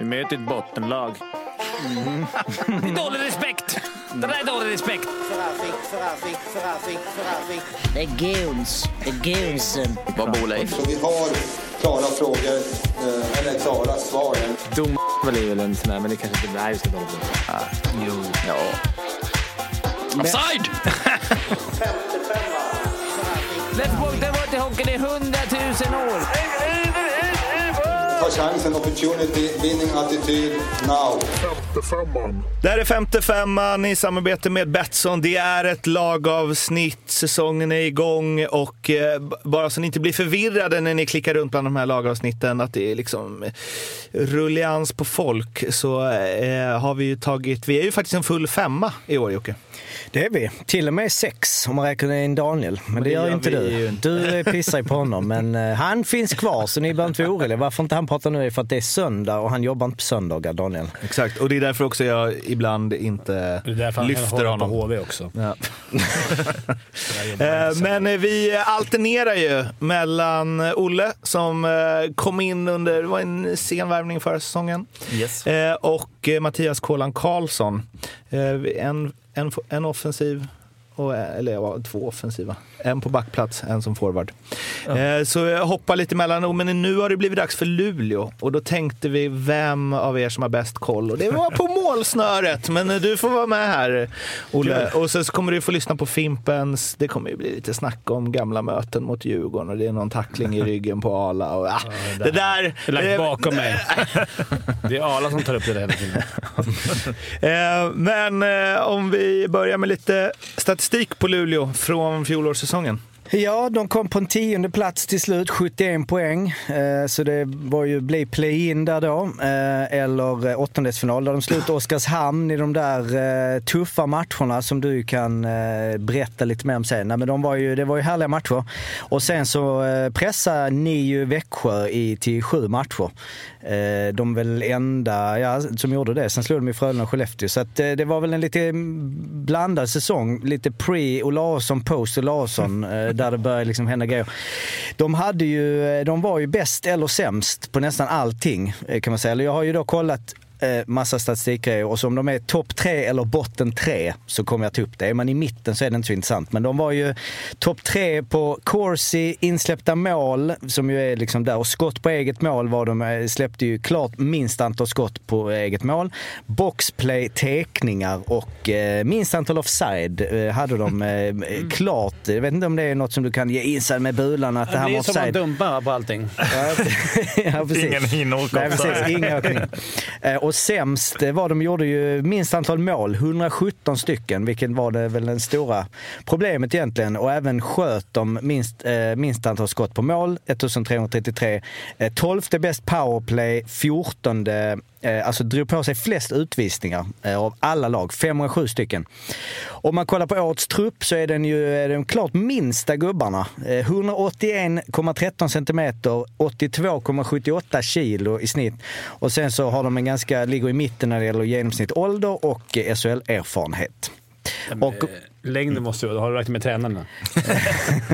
Vi möter ett bottenlag. Mm. Det är dålig respekt! Det där är dålig respekt. Det är guns. Det är gunsen. Vad bor Leif? Så vi har klara frågor, eh, eller klara svar. Dom är väl en sån där, men det kanske inte är vi ska dom Jo. Ja. Offside! Let's walk the water hockey i hundratusen år. Ta chansen, opportunity, winning attityd, now. Det här är femte femman i samarbete med Betsson. Det är ett lagavsnitt, säsongen är igång och eh, bara så ni inte blir förvirrade när ni klickar runt bland de här lagavsnitten att det är liksom eh, rullians på folk så eh, har vi ju tagit, vi är ju faktiskt en full femma i år Jocke. Det är vi. Till och med sex om man räknar in Daniel. Men, det, det gör gör inte du. ju. Du pissar ju på honom. Men eh, han finns kvar så ni behöver inte vara oroliga. Varför inte han pratar nu är för att det är söndag och han jobbar inte på söndagar, Daniel. Exakt, och det är därför också jag ibland inte Det är därför han lyfter på honom. HV också. Ja. Eh, Men eh, vi alternerar ju mellan Olle som eh, kom in under det var en sen värvning förra säsongen Yes. eh, och eh, Mattias Kolan Karlsson. Eh, En, en, en offensiv, och, eh, eller ja, två offensiva. En på backplats, en som forward. Eh, Så jag hoppar lite mellan, oh, men nu har det blivit dags för Luleå och då tänkte vi vem av er som har bäst koll och det var på målsnöret. Men eh, du får vara med här Olle. Och sen så kommer du få lyssna på Fimpens, det kommer ju bli lite snack om gamla möten mot Djurgården och det är någon tackling i ryggen på Ala. Och, ah, det där... Det är lagt eh, bakom mig. Det är Arla som tar upp det där hela tiden. Eh, Men eh, om vi börjar med lite statistik Statistik på Luleå från fjolårssäsongen. Ja, de kom på en tionde plats till slut, 71 poäng. Eh, så det var ju bli play-in där då, eh, eller eh, åttondelsfinal där de slutade Oskarshamn i de där tuffa matcherna som du kan berätta lite mer om sen. Nej, men de var ju, det var ju härliga matcher. Och sen så pressade ni ju Växjö i, till sju matcher. De väl enda ja, som gjorde det. Sen slog de ju Frölunda och Skellefteå. Så att, det var väl en lite mm, blandad säsong. Lite pre-Olausson, post-Olausson. Där det började liksom hända grejer. De, hade ju, eh, de var ju bäst eller sämst på nästan allting eh, kan man säga. Eller Jag har ju då kollat eh, massa statistikgrejer och så om de är topp tre eller botten tre så kommer jag ta upp det. Är man i mitten så är det inte så intressant. Men de var ju topp tre på Corsi, insläppta mål som ju är liksom där och skott på eget mål var de, eh, släppte ju klart minst antal skott på eget mål. Boxplay, tekningar och eh, minst antal offside eh, hade de eh, klart. Jag vet inte om det är något som du kan ge inside med bulan att det, Det här blir var som att offside. dumpa på allting. Ja, ja, precis. Ingen Nej, precis. Ingen åkning. Och sämst var de gjorde ju minst antal mål, 117 stycken, vilket var det väl den stora problemet egentligen. Och även sköt de minst, eh, minst antal skott på mål, 1333. Eh, 12 bäst powerplay, 14 alltså drog på sig flest utvisningar eh, av alla lag, 507 stycken. Om man kollar på årets trupp så är den ju är de klart minsta gubbarna. Eh, 181,13 centimeter, 82,78 kilo i snitt. Och sen så har de en ganska, ligger i mitten när det gäller genomsnitt ålder och eh, SHL-erfarenhet. Och, Längden måste ju Har du räknat med tränarna?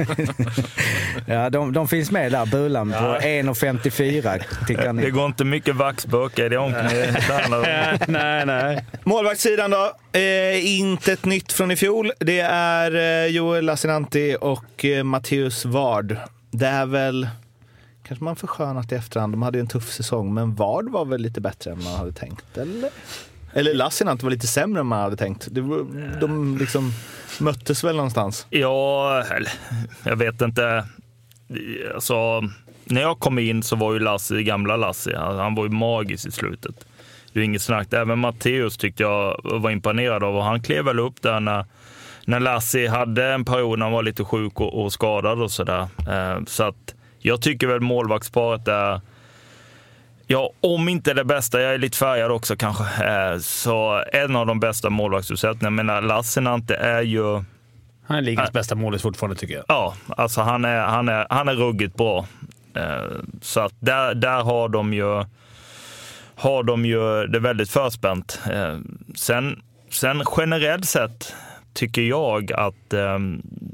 ja, de, de finns med där, Bulan, på 1,54 tycker Det ni. går inte mycket vaxburkar i det omklädningsrummet. nej, nej. Målvaktssidan då? Eh, inte ett nytt från i fjol. Det är eh, Joel Lassinantti och eh, Matteus Ward. Det är väl, kanske man förskönat i efterhand, de hade ju en tuff säsong, men Ward var väl lite bättre än man hade tänkt, eller? Eller Lassinantti var lite sämre än man hade tänkt. Var, de liksom möttes väl någonstans. Ja, eller, jag vet inte. Alltså, när jag kom in så var ju Lassi, gamla Lassi, han, var ju magisk i slutet. Det är inget snack. Även Matteus tyckte jag var imponerad av och han klev väl upp där när, när Lassi hade en period när han var lite sjuk och, och skadad och sådär. Eh, så att jag tycker väl målvaktsparet är Ja, om inte det bästa, jag är lite färgad också kanske, eh, så en av de bästa målvaktsuppsättningarna. Jag menar, Lassinantti är ju Han är ligans bästa målis fortfarande tycker jag. Ja, alltså han är, han är, han är ruggigt bra. Eh, Så att där, där har de ju har de ju det väldigt förspänt. Eh, Sen, sen generellt sett tycker jag att eh,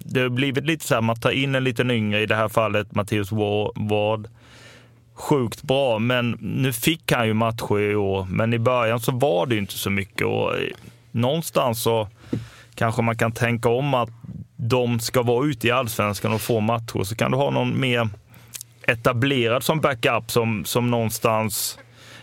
det har blivit lite så här, man tar in en liten yngre, i det här fallet Matteus Wa- Ward sjukt bra, men nu fick han ju matcher i år. Men i början så var det ju inte så mycket och eh, någonstans så kanske man kan tänka om att de ska vara ute i allsvenskan och få matcher. Så kan du ha någon mer etablerad som backup som, som någonstans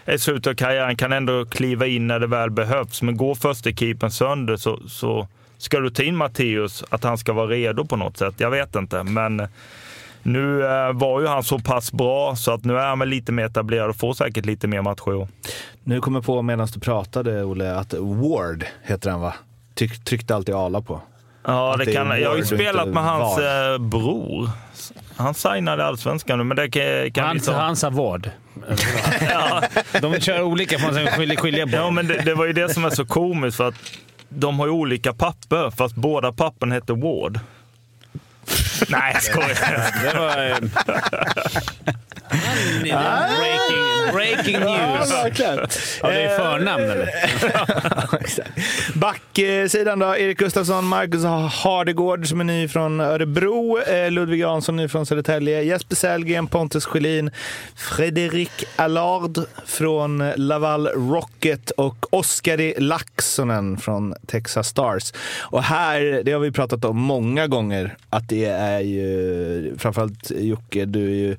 i slutet av karriären kan ändå kliva in när det väl behövs. Men går första keepern sönder så, så ska du ta in Matteus, att han ska vara redo på något sätt. Jag vet inte, men nu eh, var ju han så pass bra så att nu är han väl lite mer etablerad och får säkert lite mer matcher. i år. Nu kommer jag på medan du pratade, Olle, att Ward heter han va? Tryck, tryckte alltid Ala på. Ja, det det kan, jag har ju spelat med hans VAR. eh, bror. Han signade allsvenskan nu, men det kan, kan Han, vi ta. han sa vård. Ja, De kör olika, får man skilja, skilja på. ja, men det, det var ju det som är så komiskt för att de har ju olika papper, fast båda pappen heter Ward. Nej, jag skojar. Det var... eh, breaking, breaking news. verkligen. Ja, det är förnamn eller? Backsidan då, Erik Gustafsson, Marcus Hardegård som är ny från Örebro, eh, Ludvig Jansson ny från Södertälje, Jesper Sellgren, Pontus Schelin, Fredrik Allard från Laval Rocket och Oskari Laxonen från Texas Stars. Och här, det har vi pratat om många gånger, att det är ju, framförallt Jocke, du är ju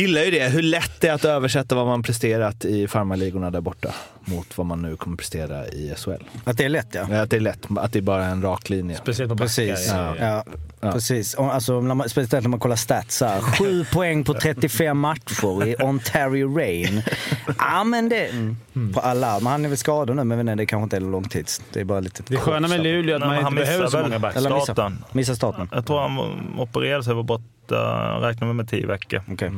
gillar ju det, hur lätt det är att översätta vad man presterat i farmarligorna där borta mot vad man nu kommer prestera i SHL. Att det är lätt ja. Att det är lätt, att det är bara en rak linje. Speciellt på backar. Precis. Ja, ja. Ja. Precis. Och Alltså, när man, speciellt när man kollar stats här. Sju poäng på 35 matcher i Ontario Rain. Ja men det... På alla. Men han är väl skadad nu, men det kanske inte är långtids. Det är bara lite Det sköna med Luleå är att man inte han behöver så många backar. Eller missar, missar starten. Jag tror han opererade sig, var borta, räknar med, med tio veckor. Okej. Eh,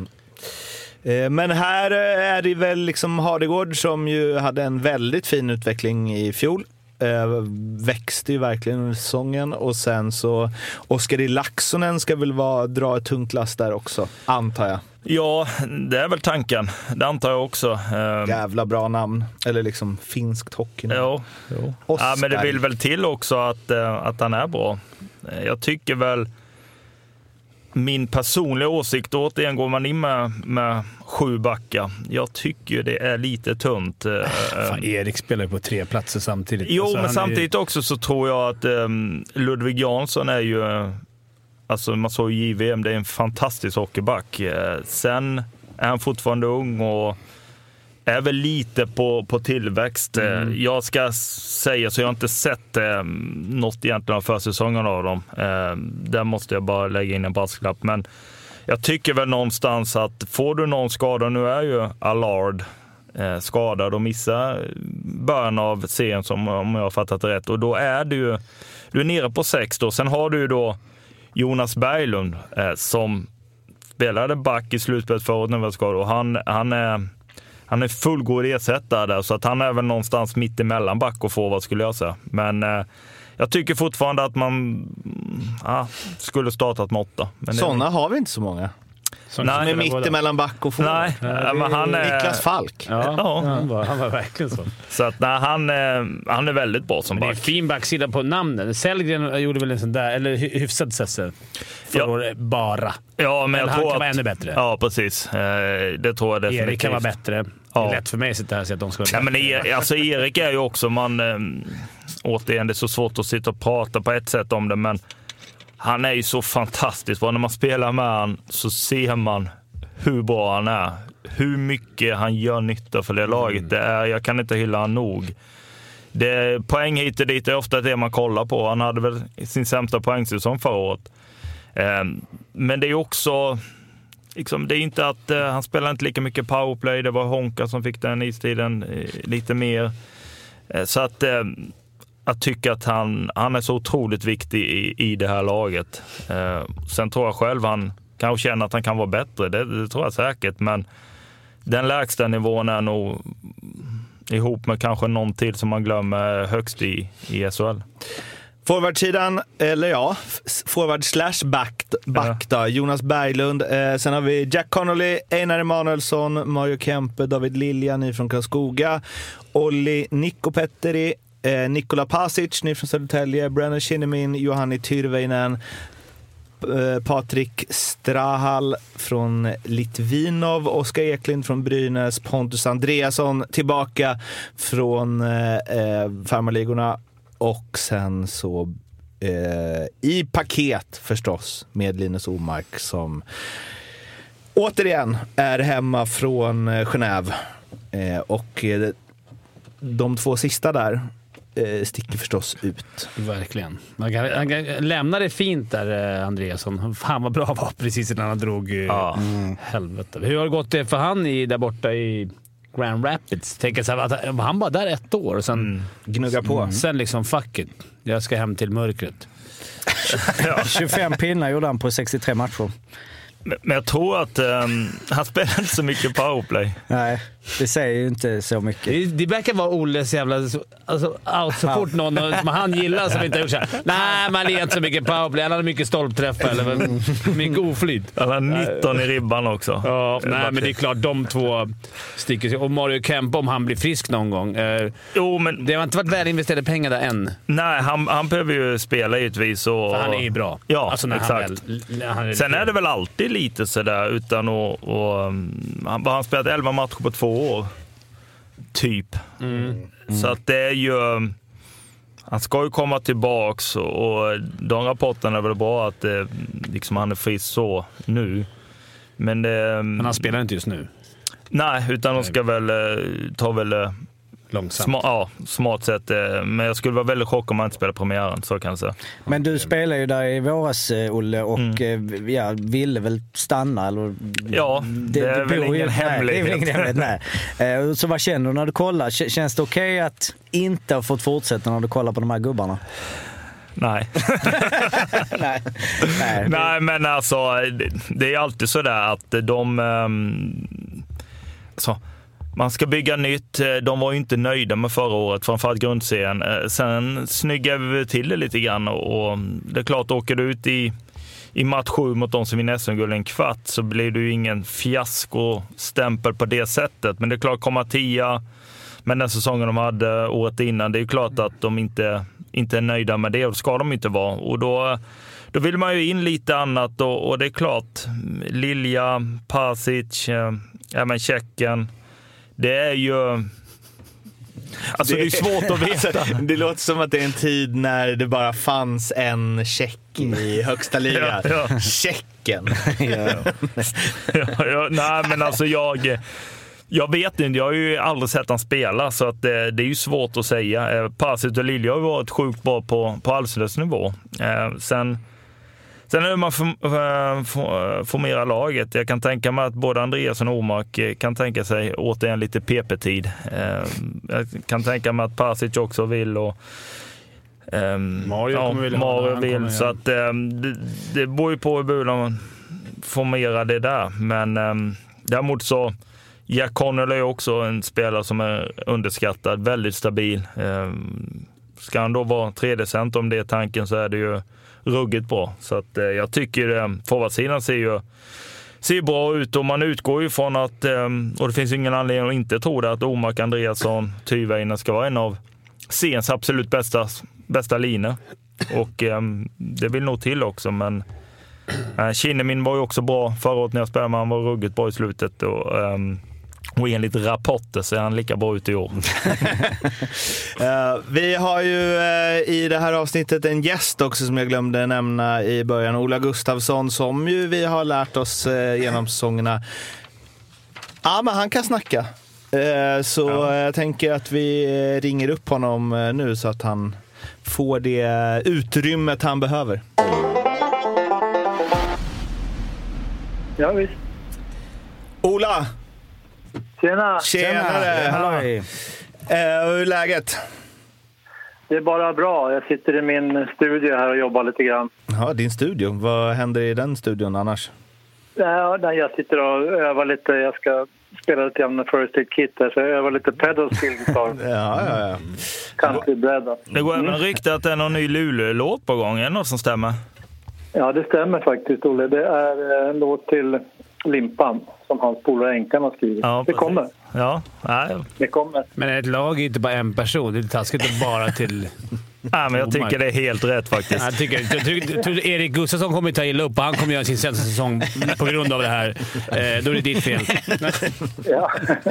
Men här eh, är det väl liksom Hardegård som ju hade en väldigt fin utveckling i fjol. Eh, växte ju verkligen under säsongen och sen så Oskari Laxonen ska väl vara, dra ett tungt lass där också, antar jag. Ja, det är väl tanken. Det antar jag också. Eh, Jävla bra namn. Eller liksom finskt hockey. Jo. jo. Ja, men det vill väl till också att, eh, att han är bra. Eh, Jag tycker väl min personliga åsikt, återigen går man in med, med sju backar. Jag tycker det är lite tunt. eh, Fan, Erik spelar ju på tre platser samtidigt. Jo, Alltså, men är ju- samtidigt också så tror jag att um, Ludvig Jansson är ju, eh, alltså man såg ju JVM, det är en fantastisk hockeyback. Eh, sen är han fortfarande ung och är väl lite på, på tillväxt. Eh, Mm. Jag ska säga så jag har inte sett eh, något egentligen av försäsongen av dem. Eh, där måste jag bara lägga in en brasklapp. Men jag tycker väl någonstans att får du någon skada, nu är ju Allard eh, skadad och missar början av serien som, om jag har fattat det rätt. Och då är du du är nere på sex då. Sen har du då Jonas Berglund eh, som spelade back i slutspelet förra året när vi var skadade och han, han är han är fullgod ersättare där, så att han är väl någonstans mitt emellan back och forward skulle jag säga. Men eh, jag tycker fortfarande att man ja, skulle startat med åtta. Sådana har vi inte så många. Som Nej, är mitt båda. emellan back och forward. Nej, ja, men han är... Niklas Falk. Ja, Ja. Han, var, han var verkligen så. Så att, nej, han, eh, han är väldigt bra som Men det är en back. fin backsida på namnen. Sellgren gjorde väl en sån där, eller hy- hyfsad session förra Ja. bara. Ja, men, Men jag han tror kan att, vara ännu bättre. Ja, precis. Eh, det tror jag definitivt. Erik kan vara bättre. Det Ja. är lätt för mig att sitta här och säga att de ska Ja, vara men bättre. e alltså Erik är ju också, man, eh, återigen, det är så svårt att sitta och prata på ett sätt om det, men han är ju så fantastisk bra. När man spelar med han så ser man hur bra han är. Hur mycket han gör nytta för det laget. Det är, jag kan inte hylla han nog. Det poäng hit och dit är ofta det man kollar på. Han hade väl sin sämsta poängsäsong förra året. Eh, men det är också, liksom, det är inte att eh, han spelar inte lika mycket powerplay. Det var Honka som fick den istiden eh, lite mer. Eh, så att eh, jag tycker att han, han är så otroligt viktig i, i det här laget. Eh, sen tror jag själv han kanske känner att han kan vara bättre. Det, det tror jag säkert. Men den lägsta nivån är nog ihop med kanske någon till som man glömmer högst i, i SHL. Forwardsidan, eller ja, forward slash back, back då. Jonas Berglund. Eh, sen har vi Jack Connolly, Einar Emanuelsson, Mario Kempe, David Lilja, ny från Karlskoga. Olli Nikko-Petteri, eh, Nikola Pasic, ny från Södertälje. Brennan Kinnamin, Johanni Tyrväinen. eh, Patrik Strahal från Litvinov, Oskar Eklind från Brynäs, Pontus Andreasson tillbaka från eh, eh, farmarligorna och sen så eh, i paket förstås med Linus Omark som återigen är hemma från eh, Genève. Eh, och eh, de två sista där eh, sticker förstås ut. Verkligen. Han, han kan, lämnade fint där, Andreasson. Fan vad bra han var precis innan han drog. Ja. Helvete. Hur har det gått det för han i, där borta i Grand Rapids? Tänker så här, att han- bara där ett år och sen, Gnugga på. sen liksom fuck it. Jag ska hem till mörkret. 25 pinnar gjorde han på 63 matcher. Men jag tror att ehm, han spelar inte så mycket powerplay. Nej, det säger ju inte så mycket. Det, det verkar vara Olles jävla... Alltså, out, så fort någon som han gillar som inte har gjort så här. Nej, man är inte så mycket powerplay. Han hade mycket stolpträffar eller mycket oflyt. Han har 19 i ribban också. Ja, nej, men det är klart, de två sticker sig. Och Mario Kempe, om han blir frisk någon gång. Eh, Jo, men det har inte varit väl investerade pengar där än. nej, han, han behöver ju spela givetvis. Och, För han är ju bra. Ja, alltså, när exakt. Han väl, när han är Sen är det väl alltid lite sådär utan att... Och, um, han har spelat 11 matcher på två år. Typ. Så att det är ju... Han ska ju komma tillbaks och, de rapporterna är väl bra att det, liksom han är frisk så nu. Men det... Men han spelar inte just nu. Nej, utan de ska väl eh, ta väl... Långsamt. Sma, ja, smart sätt. eh, Men jag skulle vara väldigt chockad om han inte spelar premiären, så kan jag säga. Men du spelade ju där i våras, eh, Olle, och Mm. eh, ja, ville väl stanna? Eller, Ja, det är väl ingen nej, hemlighet. Det är väl ingen hemlighet, nej. Så vad känner du när du kollar? Känns det okej att inte ha fått fortsätta när du kollar på de här gubbarna? Nej. nej. nej. Nej, men alltså det, det är alltid sådär att de... Um, alltså, man ska bygga nytt. Eh, de var ju inte nöjda med förra året, framförallt grundserien. Eh, sen snyggade vi till det lite grann och och mm, det är klart, åker du ut i, i match sju mot de som vinner SM-guld i en kvart så blir det ju ingen fiaskostämpel på det sättet. Men det är klart, komma tia med den säsongen de hade året innan, det är ju klart att de inte, inte är nöjda med det och det ska de inte vara. Och då, då vill man ju in lite annat och, och det är klart, mm, Lilja, Pasic, eh, även Tjeckien. Det är ju... Alltså det, är svårt att veta. Alltså, det låter som att det är en tid när det bara fanns en tjeck i högsta ligan. Ja, ja. Tjecken. ja, ja, nej, men alltså jag... Jag vet inte, jag har ju aldrig sett han spela så att det, det är ju svårt att säga. Eh, Pasic och Lilja har ju varit sjukt bra på, på allsvensk nivå. Eh, sen, sen hur man eh, for- formerar laget. Jag kan tänka mig att både Andreas och Omark eh, kan tänka sig återigen lite PP-tid. Eh, jag kan tänka mig att Pasic också vill och ehm, Mario ja, vilja- Mario vill. Så att, ehm, det, det beror ju på hur man formerar det där. Men um, däremot så Jack Connell är också en spelare som är underskattad, väldigt stabil. Um, ska han då vara tredje center om det är tanken så är det ju ruggigt bra. Så att, eh, jag tycker eh, forwardsidan ser ju ser bra ut och man utgår ju från att, eh, och det finns ingen anledning att inte tro det, att Omark Andreasson, Tyväinen ska vara en av sens absolut bästa, bästa linor. Och eh, det vill nog till också, men uh, Kinnemin var ju också bra förra året när jag spelade med Han var ruggigt bra i slutet. Och, och enligt rapporter ser han lika bra ut i år. Eh, vi har ju eh, i det här avsnittet en gäst också som jag glömde nämna i början. Ola Gustafsson som ju vi har lärt oss eh, genom säsongerna. Ja, men han kan snacka. Så jag tänker att vi ringer upp honom nu så att han får det utrymmet han behöver. Ja, visst. Ola! Tjena! Tjenare! Halloj. Eh, hur är läget? Det är bara bra. Jag sitter i min studio här och jobbar lite grann. Ja, din studio. Vad händer i den studion annars? Ja, där jag sitter och övar lite. Jag ska spela lite grann med First Aid Kit här, så jag övar lite pedal steel guitar. Ja, ja, ja. Country bread. då. Det går även rykte att det är någon ny Luleå-låt på gång. Är det något som stämmer? Ja, det stämmer faktiskt, Olle. Det är eh, en låt till Limpan som hans polare Enkan har skrivit. Ja, det kommer. Ja, nej. Det kommer. Men ett lag är inte bara en person. Det är taskigt att bara till... nej men jag tycker det är helt rätt faktiskt. Jag tycker, jag tycker, jag Erik Gustafsson kommer ta illa upp och han kommer göra sin sämsta säsong på grund av det här. Eh, då är det ditt fel. Ja.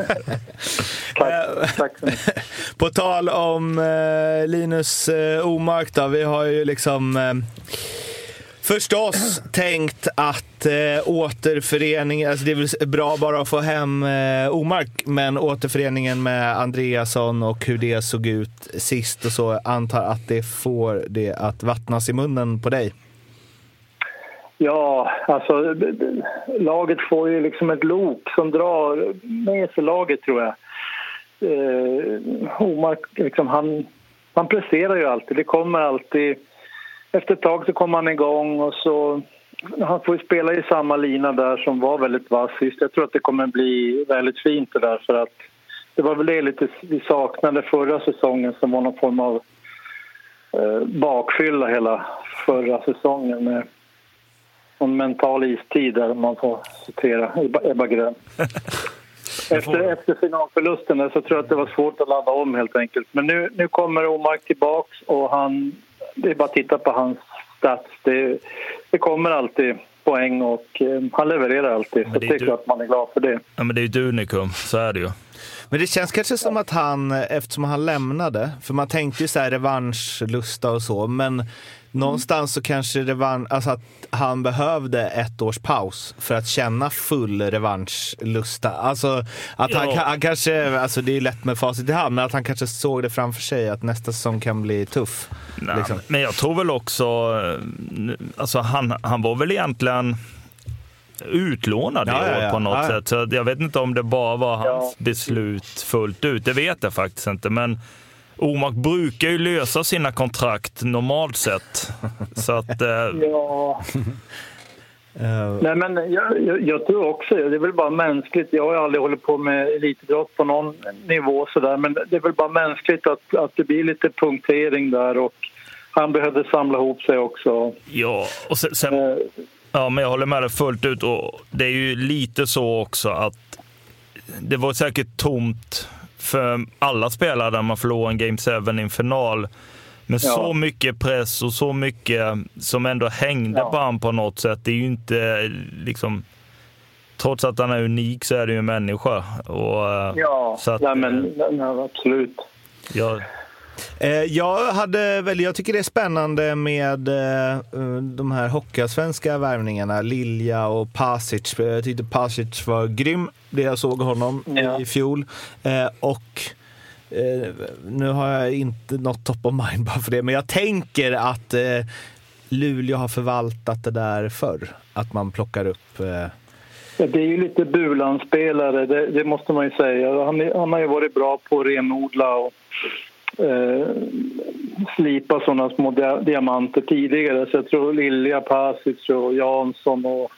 tack, tack så mycket. På tal om eh, Linus eh, Omark då, vi har ju liksom eh, förstås tänkt att eh, återföreningen, alltså det är väl bra bara att få hem eh, Omark, men återföreningen med Andreasson och hur det såg ut sist och så, antar att det får det att vattnas i munnen på dig. Ja, alltså laget får ju liksom ett lok som drar med sig laget tror jag. Eh, Omark, liksom, han, han presterar ju alltid. Det kommer alltid... Efter ett tag så kommer han igång och så... Han får ju spela i samma lina där som var väldigt vass sist. Jag tror att det kommer bli väldigt fint det där för att det var väl det lite vi saknade förra säsongen som var någon form av eh, bakfylla hela förra säsongen med en mental istid där man får citera Ebba, Ebba Grön. Efter, efter finalförlusten så tror jag att det var svårt att ladda om helt enkelt. Men nu, nu kommer Omark tillbaks och han, det är bara att titta på hans stats. Det, det kommer alltid poäng och eh, han levererar alltid. Så det det är klart man är glad för det. Ja, men det är ju ett unikum, så är det ju. Men det känns kanske som att han, eftersom han lämnade, för man tänkte ju så här revanschlusta och så, men någonstans så kanske revansch, alltså att han behövde ett års paus för att känna full revanschlusta. Alltså att han, Ja. han kanske, alltså det är lätt med facit i hand, men att han kanske såg det framför sig att nästa säsong kan bli tuff. Nej, Liksom. Men jag tror väl också, eh, alltså han, han var väl egentligen utlånad i Ja, ja, år ja. på något Ja, ja. sätt. Så jag vet inte om det bara var hans Ja. beslut fullt ut. Det vet jag faktiskt inte. Men Omark brukar ju lösa sina kontrakt normalt sett. Så att, eh, Ja, Eh, Nej, men jag, jag, jag tror också, det är väl bara mänskligt. Jag har aldrig hållit på med elitidrott på någon nivå sådär, men det är väl bara mänskligt att, att det blir lite punktering där och han behövde samla ihop sig också. ja, och sen, sen, Eh, Ja, men jag håller med dig fullt ut. Och det är ju lite så också att det var säkert tomt för alla spelare där man förlorar en Game 7 i en final. Men Ja. så mycket press och så mycket som ändå hängde Ja. på honom på något sätt. Det är ju inte liksom... Trots att han är unik så är det ju en människa. Och, eh, Ja, så att, nej, men, eh, nej, absolut. jag, jag, hade väl, jag tycker det är spännande med eh, de här hockeyallsvenska värvningarna. Lilja och Pasic. Jag tyckte Pasic var grym, det jag såg honom Ja. i fjol. Eh, och eh, nu har jag inte något top of mind bara för det, men jag tänker att eh, Luleå har förvaltat det där förr. Att man plockar upp eh, Det är ju lite Bulan-spelare, det, det måste man ju säga. Han, han har ju varit bra på att renodla och eh, slipa sådana små dia- diamanter tidigare. Så jag tror Lilja, Pasic och Jansson och...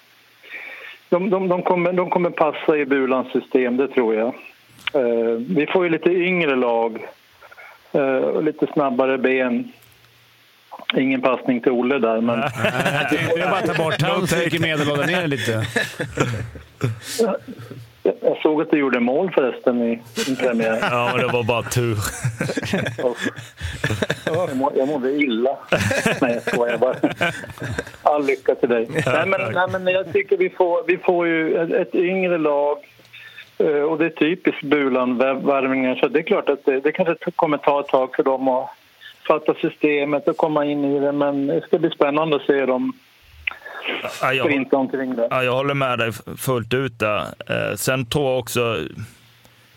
De, de, de, kommer, de kommer passa i Bulans system, det tror jag. Eh, vi får ju lite yngre lag eh, och lite snabbare ben. Ingen passning till Olle där, men... Jag vill bara ta bort han så mycket medelåldern ner lite. Jag- såg att du gjorde mål förresten i din premiär. ja, men det var bara tur. Jag, må, jag mådde illa. Nej, jag skojar bara. All lycka till dig. Nej, men, nej, men jag tycker vi får, vi får ju ett, yngre lag eh, och det är typiskt Bulan-värvningar så det är klart att det, det kanske kommer ta ett tag för dem att fatta systemet och komma in i det men det ska bli spännande att se dem Ja, jag, sprinta omkring där. Ja, jag håller med dig fullt ut där. Eh, sen tror jag också,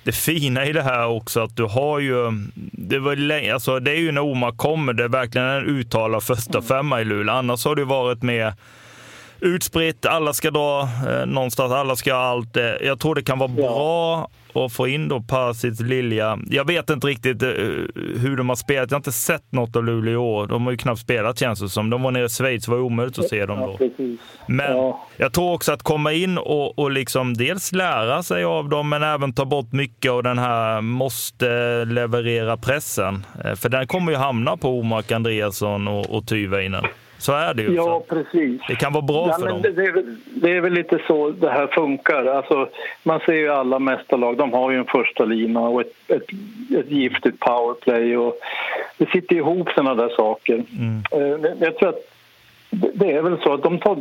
det fina i det här också att du har ju, det, var alltså det är ju när Omark kommer, det är verkligen en uttalad första femma i Luleå. Annars har det varit mer utspritt, alla ska dra eh, någonstans, alla ska ha allt. Eh, jag tror det kan vara bra att få in då Pasic, Lilja. Jag vet inte riktigt eh, hur de har spelat. Jag har inte sett något av Luleå i år. De har ju knappt spelat känns det som. De var nere i Schweiz, det var omöjligt att se dem då. Men Ja. jag tror också att komma in och, och liksom dels lära sig av dem, men även ta bort mycket av den här måste leverera pressen. Eh, För den kommer ju hamna på Omark Andreasson och, och Tyväinen. Så är det ju. Ja, precis. det kan vara bra Ja, för dem. det, är, väl- det är väl lite så det här funkar. Alltså, man ser ju alla mästarlag, de har ju en första lina och ett, ett, ett giftigt powerplay. Och det sitter ihop såna där saker. Eh, men Jag tror att det är väl så att de tar,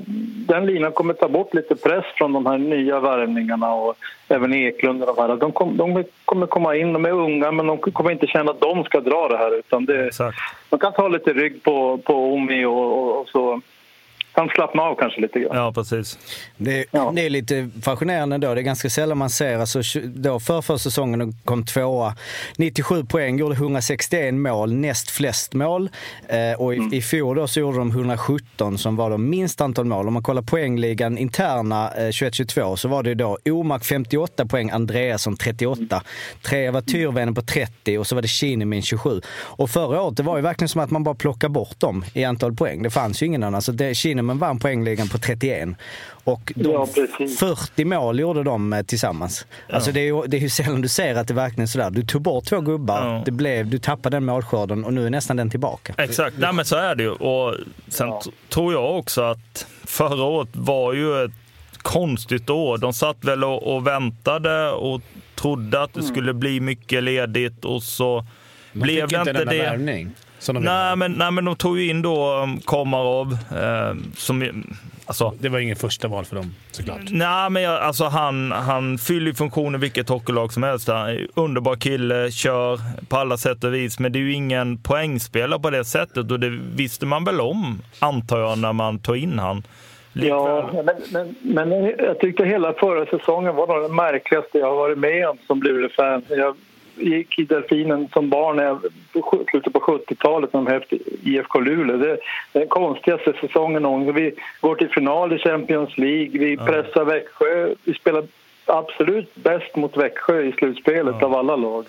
den linan kommer ta bort lite press från de här nya värvningarna och även Eklund och de här. De, kom, de kommer komma in, de är unga men de kommer inte känna att de ska dra det här utan det, de kan ta lite rygg på, på Omi och, och, och så kan slappna av kanske lite grann. Ja, precis. Det, Ja. det är lite fascinerande då. Det är ganska sällan man ser, alltså, då för förra säsongen kom tvåa, 97 poäng, gjorde 161 mål, näst flest mål. Eh, och i, Mm. i fjol då så gjorde de 117 som var de minst antal mål. Om man kollar poängligan interna eh, 21-22 så var det då Omark 58 poäng, Andreasson 38. Trea var Tyrväinen på 30 och så var det Kinemin 27. Och förra året det var ju verkligen som att man bara plockade bort dem i antal poäng. Det fanns ju ingen annan. Alltså det, Kinemin vann poängligan på 31. Och de Ja, precis. 40 mål gjorde de eh, tillsammans. Alltså det är, ju, det är ju sällan du ser att det verkligen är sådär. Du tog bort två gubbar, Ja. det blev, du tappade den målskörden och nu är nästan den tillbaka. Exakt, nej men så är det ju. Och sen t- tror jag också att förra året var ju ett konstigt år. De satt väl och, och väntade och trodde att det Mm. skulle bli mycket ledigt och så De blev det inte det. Som de. Nej men, nej, men de tog ju in då um, Komarov eh, som Alltså, Det var ingen första val för dem såklart. Nej, men jag, alltså han, han fyller funktionen vilket hockeylag som helst. Han är underbar kille, kör på alla sätt och vis. Men det är ju ingen poängspelare på det sättet och det visste man väl om, antar jag, när man tog in han. Ja, men, men, men jag tyckte hela förra säsongen var nog den märkligaste jag har varit med om som Luleå-fan. Jag gick i Delfinen som barn när jag, på sju- slutet på 70-talet när de hette IFK Luleå. Det är den konstigaste säsongen någonsin. Vi går till final i Champions League, vi pressar Växjö. Vi spelar absolut bäst mot Växjö i slutspelet av alla lag.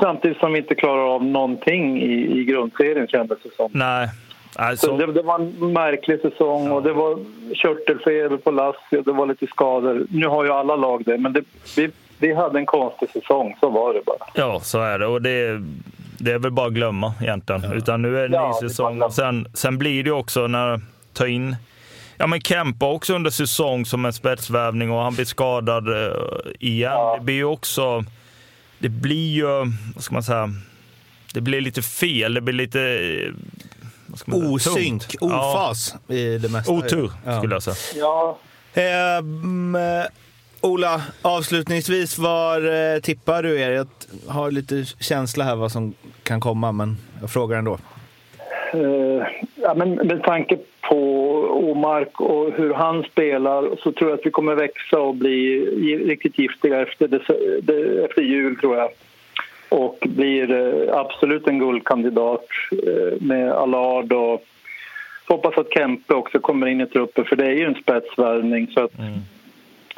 Samtidigt som vi inte klarar av någonting i, i grundserien kändes det som. Nej, Så alltså, det, det var en märklig säsong och det var körtelfeber på Lazio, det var lite skador. Nu har ju alla lag det, men det, vi, vi hade en konstig säsong, så var det bara. ja, så är det. Och det, det är väl bara att glömma egentligen. Utan nu är det en Ja, ny säsong. Och sen, sen blir det också när ta in Ja men Kempa också under säsong som en spetsvärvning och han blir skadad eh, igen. Ja. Det blir ju också... Det blir ju, vad ska man säga, det blir lite fel. Det blir lite... eh, Vad ska man säga, Osynk, tungt. Ja, ofas i det mesta. otur Ja. skulle jag säga. Ja, Ehm, eh, Ola, avslutningsvis, var eh, tippar du er? Jag har lite känsla här vad som kan komma, men jag frågar ändå. eh, ja men med tanke på Omark och hur han spelar så tror jag att vi kommer växa och bli riktigt giftiga efter, det, det, efter jul, tror jag. Och blir eh, absolut en guldkandidat med Allard och hoppas att Kempe också kommer in i truppen för det är ju en spetsvärvning. Så att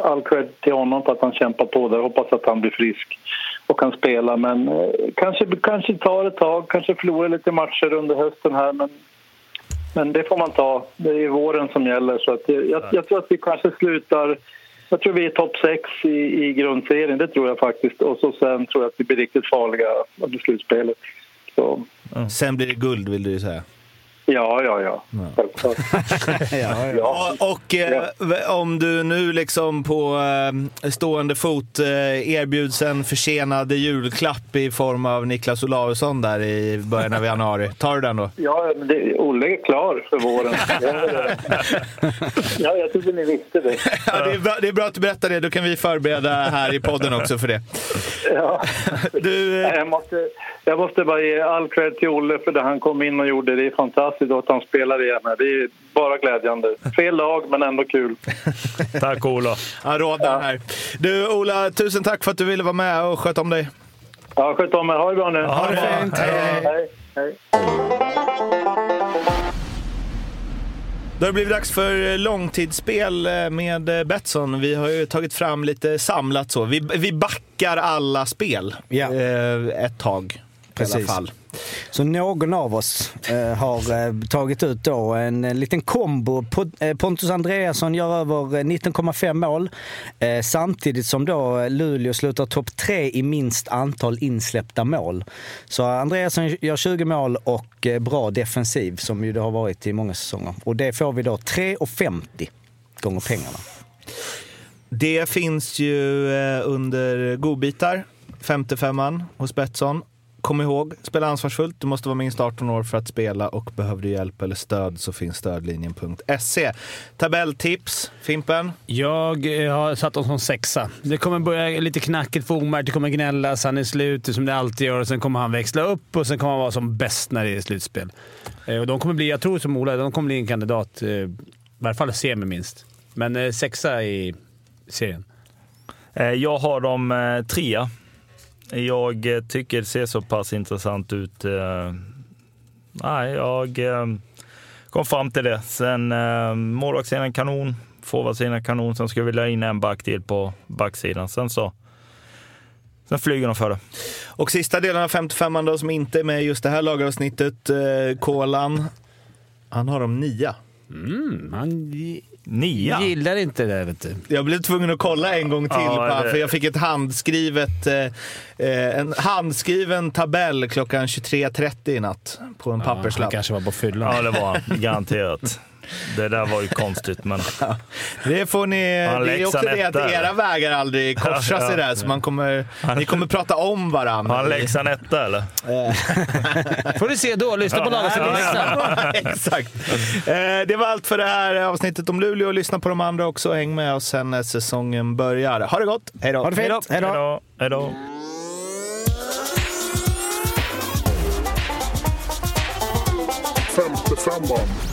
all cred till honom för att han kämpar på där. Hoppas att han blir frisk och kan spela. Men eh, kanske, kanske tar ett tag, kanske förlorar lite matcher under hösten här. Men, men det får man ta. Det är våren som gäller. Så att jag, jag, jag tror att vi kanske slutar... Jag tror vi är topp sex i, i grundserien, det tror jag faktiskt. Och så sen tror jag att vi blir riktigt farliga under slutspelet. Så, mm. Sen blir det guld, vill du säga ja, ja, ja. Självklart. ja. Och, och eh, om du nu liksom på eh, stående fot eh, erbjuds en försenad julklapp i form av Niklas Olausson där i början av januari, tar du den då? Ja, men det, Olle är klar för våren. ja, jag trodde ni visste det. Ja, det, är bra, det är bra att du berättar det, då kan vi förbereda här i podden också för det. Ja. Du, eh, Jag, måste, jag måste bara ge all cred till Olle för det han kom in och gjorde. Det är fantastiskt att han spelar igen. här. Det är bara glädjande. Fel lag, men ändå kul. Tack Ola. Ja, råden här. Du Ola, tusen tack för att du ville vara med och sköta om dig. Ja, sköt om er. Ha det bra nu. Ha det fint. Hej, hej. hej. Då har det blivit dags för långtidsspel eh, med eh, Betsson. Vi har ju tagit fram lite samlat så. Vi, vi backar alla spel eh, ett tag. I alla fall. Så någon av oss eh, har eh, tagit ut då en, en liten kombo. Eh, Pontus Andreasson gör över eh, 19,5 mål eh, samtidigt som då Luleå slutar topp tre i minst antal insläppta mål. Så Andreasson gör 20 mål och eh, bra defensiv som ju det har varit i många säsonger. Och det får vi då 3,50 gånger pengarna. Det finns ju eh, under godbitar, 55an hos Betsson. Kom ihåg, spela ansvarsfullt. Du måste vara minst 18 år för att spela och behöver du hjälp eller stöd så finns stödlinjen.se. Tabelltips, Fimpen? Jag eh, har satt dem som sexa. Det kommer börja lite knackigt för Omar. Det kommer gnällas. Han är slut som det alltid gör. Och sen kommer han växla upp och sen kommer han vara som bäst när det är slutspel. Eh, Och de kommer bli, jag tror som Ola, de kommer bli en kandidat. eh, I varje fall semi minst. Men sexa i serien. Jag har dem trea. Jag eh, tycker det ser så pass intressant ut. Eh, nej, jag eh, kom fram till det. Sen målvaktssidan kanon, forwardsidan kanon. Sen skulle vi vilja in en back till på backsidan. Sen så sen flyger de för det. Och sista delen av 55an då som inte är med i just det här lagavsnittet, eh, Kolan. Han har dem nia. Mm, han Nia. gillar inte det, vet du. Jag blev tvungen att kolla en gång till Ja, på han, för jag fick ett handskrivet, eh, eh, en handskriven tabell klockan 23.30 i natt på en Han papperslapp. kanske var på fyllan. Ja, det var han. Garanterat. Det där var ju konstigt, men Det får ni, Han det är också det att era vägar aldrig korsas Ja, i det här, så man kommer, ni kommer prata om varandra. har han läxan etta eller? får du se då. Lyssna på Lalas Ja. Exakt. Eh, det var allt för det här avsnittet om Luleå. Lyssna på de andra också. Häng med oss sen när säsongen börjar. Ha det gott! Hej då! Ha det fint! Hej då! Hej då. Hej då. Femte femman.